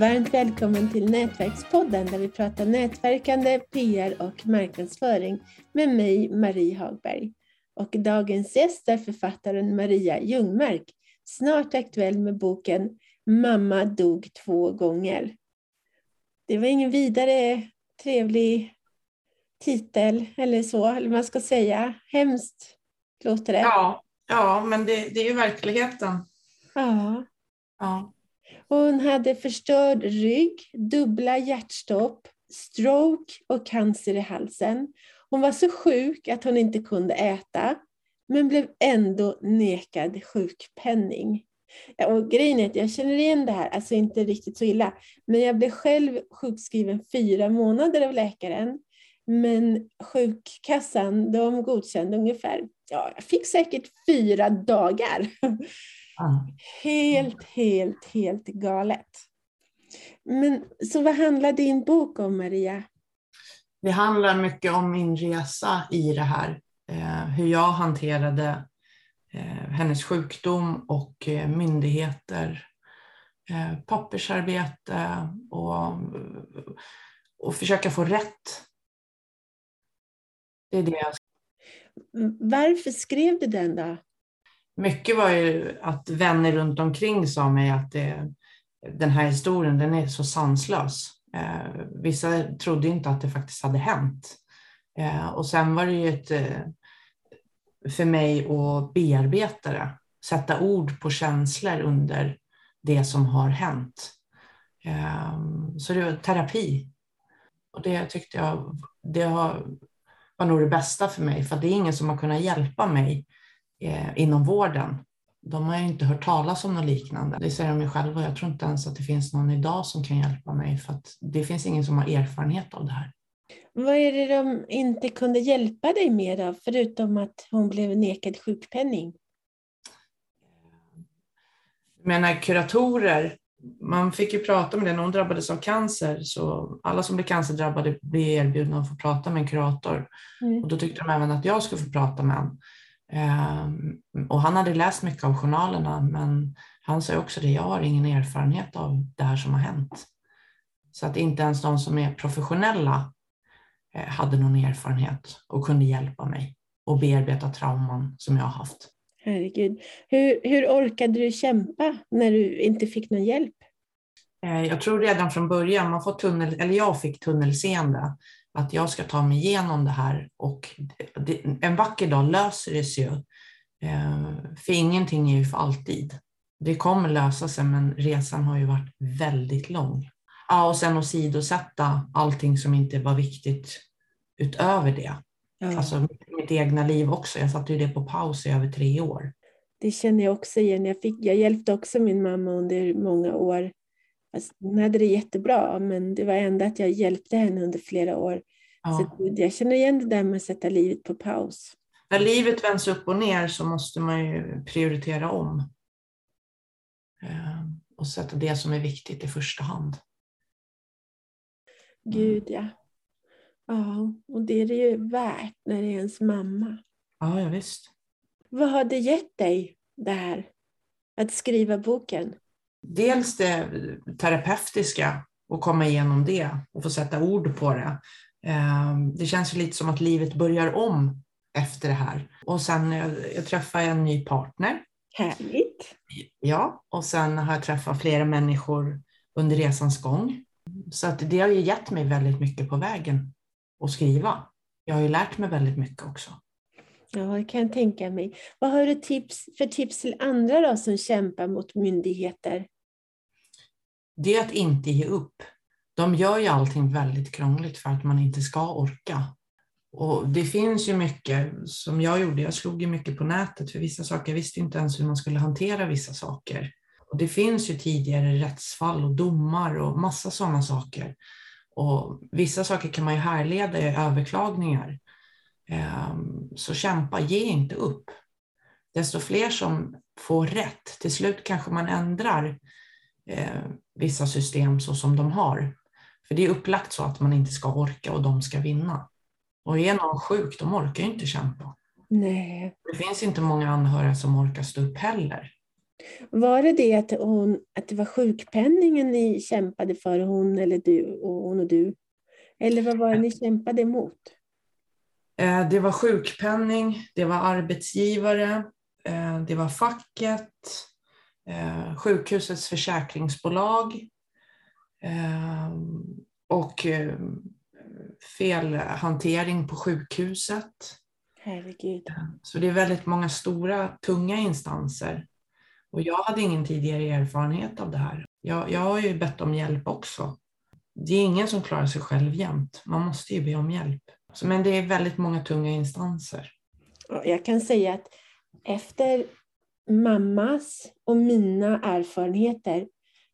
Varmt välkommen till Nätverkspodden där vi pratar nätverkande, PR och marknadsföring med mig, Marie Hagberg. Och dagens gäst är författaren Maria Ljungmark, snart aktuell med boken Mamma dog två gånger. Det var ingen vidare trevlig titel eller så, eller man ska säga. Hemskt låter det. Ja, ja men det, det är ju verkligheten. Ja. Ja. Hon hade förstörd rygg, dubbla hjärtstopp, stroke och cancer i halsen. Hon var så sjuk att hon inte kunde äta, men blev ändå nekad sjukpenning. Och grejen är att jag känner igen det här, alltså inte riktigt så illa, men jag blev själv sjukskriven fyra månader av läkaren. Men sjukkassan, de godkände ungefär, ja, jag fick säkert fyra dagar. Helt, helt, helt galet. Men så vad handlar din bok om, Maria? Det handlar mycket om min resa i det här. Eh, hur jag hanterade eh, hennes sjukdom och eh, myndigheter, pappersarbete och, och försöka få rätt. Det är det jag... Varför skrev du den då? Mycket var ju att vänner runt omkring sa mig att det, den här historien den är så sanslös. Eh, vissa trodde inte att det faktiskt hade hänt. Eh, och sen var det ju ett, eh, för mig att bearbeta det, sätta ord på känslor under det som har hänt. Eh, så det var terapi. Och det tyckte jag det har, var nog det bästa för mig, för det är ingen som har kunnat hjälpa mig eh, inom vården. De har ju inte hört talas om något liknande. Det säger de ju själva. Jag tror inte ens att det finns någon idag som kan hjälpa mig för att det finns ingen som har erfarenhet av det här. Vad är det de inte kunde hjälpa dig med då, förutom att hon blev nekad sjukpenning? Jag menar kuratorer, man fick ju prata med det när hon drabbades av cancer, så alla som blir cancerdrabbade blir erbjudna att få prata med en kurator. Mm. Och då tyckte de även att jag skulle få prata med en. Ehm, och han hade läst mycket av journalerna, men han sa också det, jag har ingen erfarenhet av det här som har hänt. Så att inte ens de som är professionella eh, hade någon erfarenhet och kunde hjälpa mig och bearbeta trauman som jag har haft. Herregud. Hur, hur orkade du kämpa när du inte fick någon hjälp? Eh, jag tror redan från början, man får tunnel, eller jag fick tunnelseende att jag ska ta mig igenom det här och en vacker dag löser det sig ju. Eh, för ingenting är ju för alltid. Det kommer lösa sig men resan har ju varit väldigt lång. Ja, och sen åsidosätta allting som inte var viktigt utöver det. Ja. Alltså mitt egna liv också. Jag satte ju det på paus i över tre år. Det känner jag också igen. Jag, fick, jag hjälpte också min mamma under många år Alltså, hon hade det jättebra, men det var ändå att jag hjälpte henne under flera år. Ja. Så jag känner igen det där med att sätta livet på paus. När livet vänds upp och ner så måste man ju prioritera om. Eh, och sätta det som är viktigt i första hand. Gud ja. Ja, och det är det ju värt när det är ens mamma. Ja, ja visst. Vad har det gett dig, det här? Att skriva boken? Dels det terapeutiska och komma igenom det och få sätta ord på det. Ehm, det känns lite som att livet börjar om efter det här. Och sen jag, jag träffade en ny partner. Härligt. Ja, och sen har jag träffat flera människor under resans gång. Så att det har ju gett mig väldigt mycket på vägen att skriva. Jag har ju lärt mig väldigt mycket också. Ja, det kan jag tänka mig. Vad har du tips, för tips till andra då, som kämpar mot myndigheter? Det är att inte ge upp. De gör ju allting väldigt krångligt för att man inte ska orka. Och det finns ju mycket som jag gjorde. Jag slog ju mycket på nätet för vissa saker. Jag visste inte ens hur man skulle hantera vissa saker. Och det finns ju tidigare rättsfall och domar och massa sådana saker. Och vissa saker kan man ju härleda i överklagningar. Ehm, så kämpa, ge inte upp. Desto fler som får rätt, till slut kanske man ändrar eh, vissa system så som de har. För det är upplagt så att man inte ska orka och de ska vinna. Och är någon sjuk, de orkar ju inte kämpa. Nej. Det finns inte många anhöriga som orkar stå upp heller. Var det det att, hon, att det var sjukpenningen ni kämpade för, hon, eller du, och hon och du? Eller vad var det ni kämpade emot? Eh, det var sjukpenning, det var arbetsgivare, eh, det var facket, eh, sjukhusets försäkringsbolag och felhantering på sjukhuset. Herregud. Så det är väldigt många stora, tunga instanser. Och jag hade ingen tidigare erfarenhet av det här. Jag, jag har ju bett om hjälp också. Det är ingen som klarar sig själv jämt. Man måste ju be om hjälp. Så, men det är väldigt många tunga instanser. Jag kan säga att efter mammas och mina erfarenheter,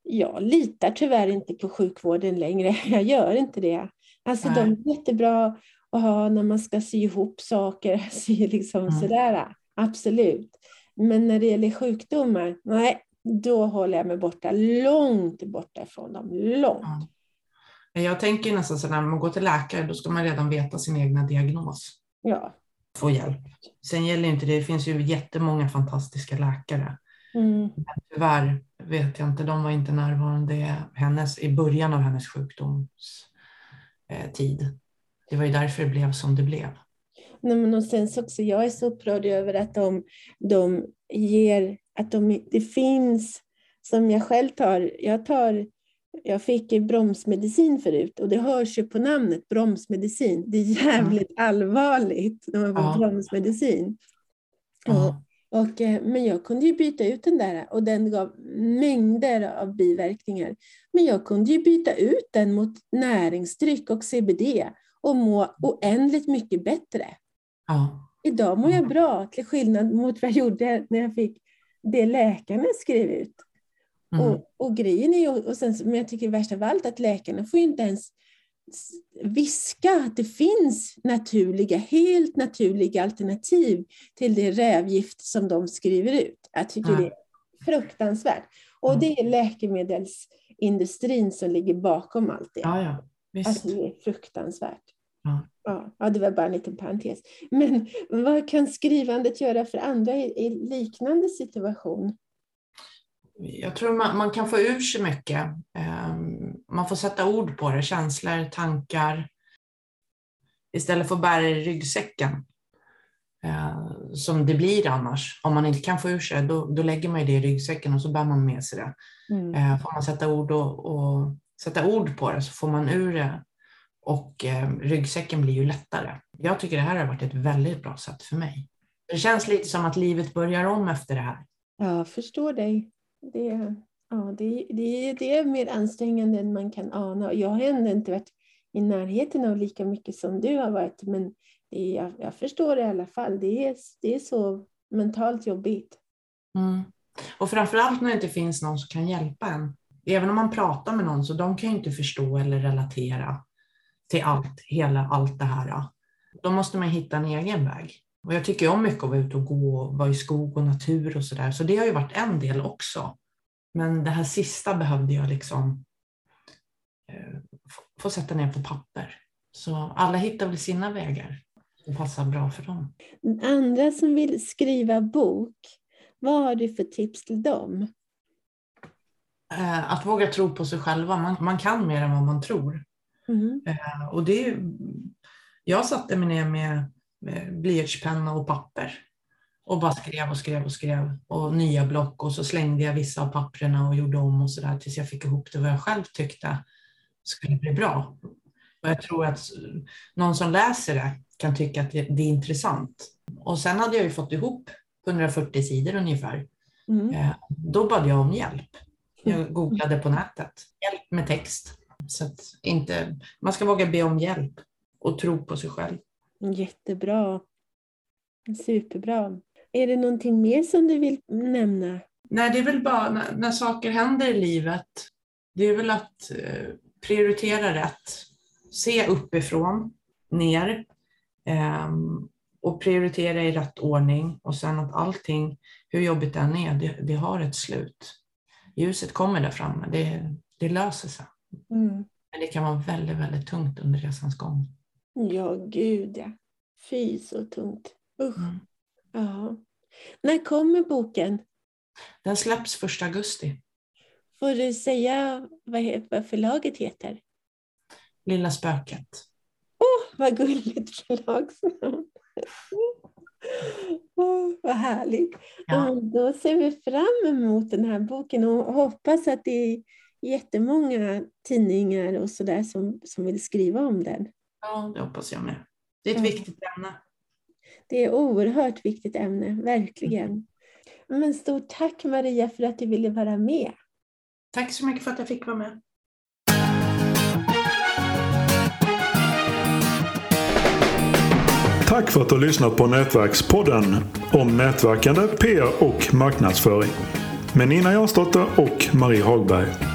jag litar tyvärr inte på sjukvården längre. Jag gör inte det. Alltså Nej. de är jättebra att ha när man ska sy ihop saker, sy liksom mm. sådär. Absolut. Men när det gäller sjukdomar, nej, då håller jag mig borta, långt borta ifrån dem. Långt. Mm. Jag tänker nästan så när man går till läkare, då ska man redan veta sin egna diagnos. Ja. Få hjälp. Sen gäller inte det, det finns ju jättemånga fantastiska läkare. Mm. Men tyvärr vet jag inte, de var inte närvarande hennes, i början av hennes sjukdomstid. Det var ju därför det blev som det blev. Nej, men och sen så också, jag är så upprörd över att de, de ger, att de, det finns, som jag själv tar, jag tar jag fick bromsmedicin förut och det hörs ju på namnet bromsmedicin. Det är jävligt mm. allvarligt när man får ja. bromsmedicin. Ja. Och, och, eh, men jag kunde ju byta ut den där och den gav mängder av biverkningar. Men jag kunde ju byta ut den mot näringsdryck och CBD och må oändligt mycket bättre. Ja. Idag mår jag bra, till skillnad mot vad jag gjorde när jag fick det läkarna skrev ut. Mm. Och, och grejen är ju, och sen, men jag tycker värst av allt att läkarna får inte ens viska att det finns naturliga, helt naturliga alternativ till det rävgift som de skriver ut. Jag tycker mm. det är fruktansvärt. Och det är läkemedelsindustrin som ligger bakom allt det. Ja, ja. Visst. Alltså det är fruktansvärt. Ja. Ja, ja, det var bara en liten parentes. Men vad kan skrivandet göra för andra i, i liknande situation? Jag tror man, man, kan få ur sig mycket. Um, man får sätta ord på det, känslor, tankar. Istället för att bära det i ryggsäcken. Uh, som det blir annars. Om man inte kan få ur sig då, då lägger man det i ryggsäcken och så bär man med sig det. Mm. Uh, får man sätta ord, och, och, sätta ord på det så får man ur det och ryggsäcken blir ju lättare. Jag tycker det här har varit ett väldigt bra sätt för mig. Det känns lite som att livet börjar om efter det här. Ja, jag förstår dig. Det, ja, det, det, det är mer ansträngande än man kan ana. Jag har ändå inte varit i närheten av lika mycket som du har varit, men det, jag, jag förstår det i alla fall. Det är, det är så mentalt jobbigt. Mm. Och framförallt när det inte finns någon som kan hjälpa en. Även om man pratar med någon så de kan ju inte förstå eller relatera till allt, hela allt det här. Då måste man hitta en egen väg. Och jag tycker om mycket att vara ute och gå och vara i skog och natur och sådär. Så det har ju varit en del också. Men det här sista behövde jag liksom eh, få sätta ner på papper. Så alla hittar väl sina vägar som passar bra för dem. Andra som vill skriva bok, vad har du för tips till dem? Eh, att våga tro på sig själva. Man, man kan mer än vad man tror. Mm. och det, jag satte mig ner med blyertspenna och papper och bara skrev och skrev och skrev och nya block och så slängde jag vissa av papperna och gjorde om och sådär tills jag fick ihop det vad jag själv tyckte skulle bli bra. Och jag tror att någon som läser det kan tycka att det är intressant. Och sen hade jag ju fått ihop 140 sidor ungefär. Mm. Då bad jag om hjälp. Jag googlade på nätet. Hjälp med text. Så att inte, man ska våga be om hjälp och tro på sig själv. Jättebra. Superbra. Är det någonting mer som du vill nämna? Nej, det är väl bara när, när saker händer i livet. Det är väl att eh, prioritera rätt. Se uppifrån, ner eh, och prioritera i rätt ordning och sen att allting, hur jobbigt det än är, det, det har ett slut. Ljuset kommer där framme, det, det löser sig. Mm. Men det kan vara väldigt, väldigt tungt under resans gång. Ja, gud ja. Fy så tungt. Usch. Mm. Ja. När kommer boken? Den släpps 1 augusti. Får du säga vad, vad förlaget heter? Lilla spöket. Åh, oh, vad gulligt förlagsnamn! Oh, vad härligt! Ja. då ser vi fram emot den här boken och hoppas att det är jättemånga tidningar och sådär som, som vill skriva om den. Ja, det hoppas jag med. Det är ett ja. viktigt ämne. Det är ett oerhört viktigt ämne, verkligen. Mm. Men stort tack Maria för att du ville vara med. Tack så mycket för att jag fick vara med. Tack för att du har lyssnat på Nätverkspodden om nätverkande, PR och marknadsföring med Nina Jansdotter och Marie Hagberg.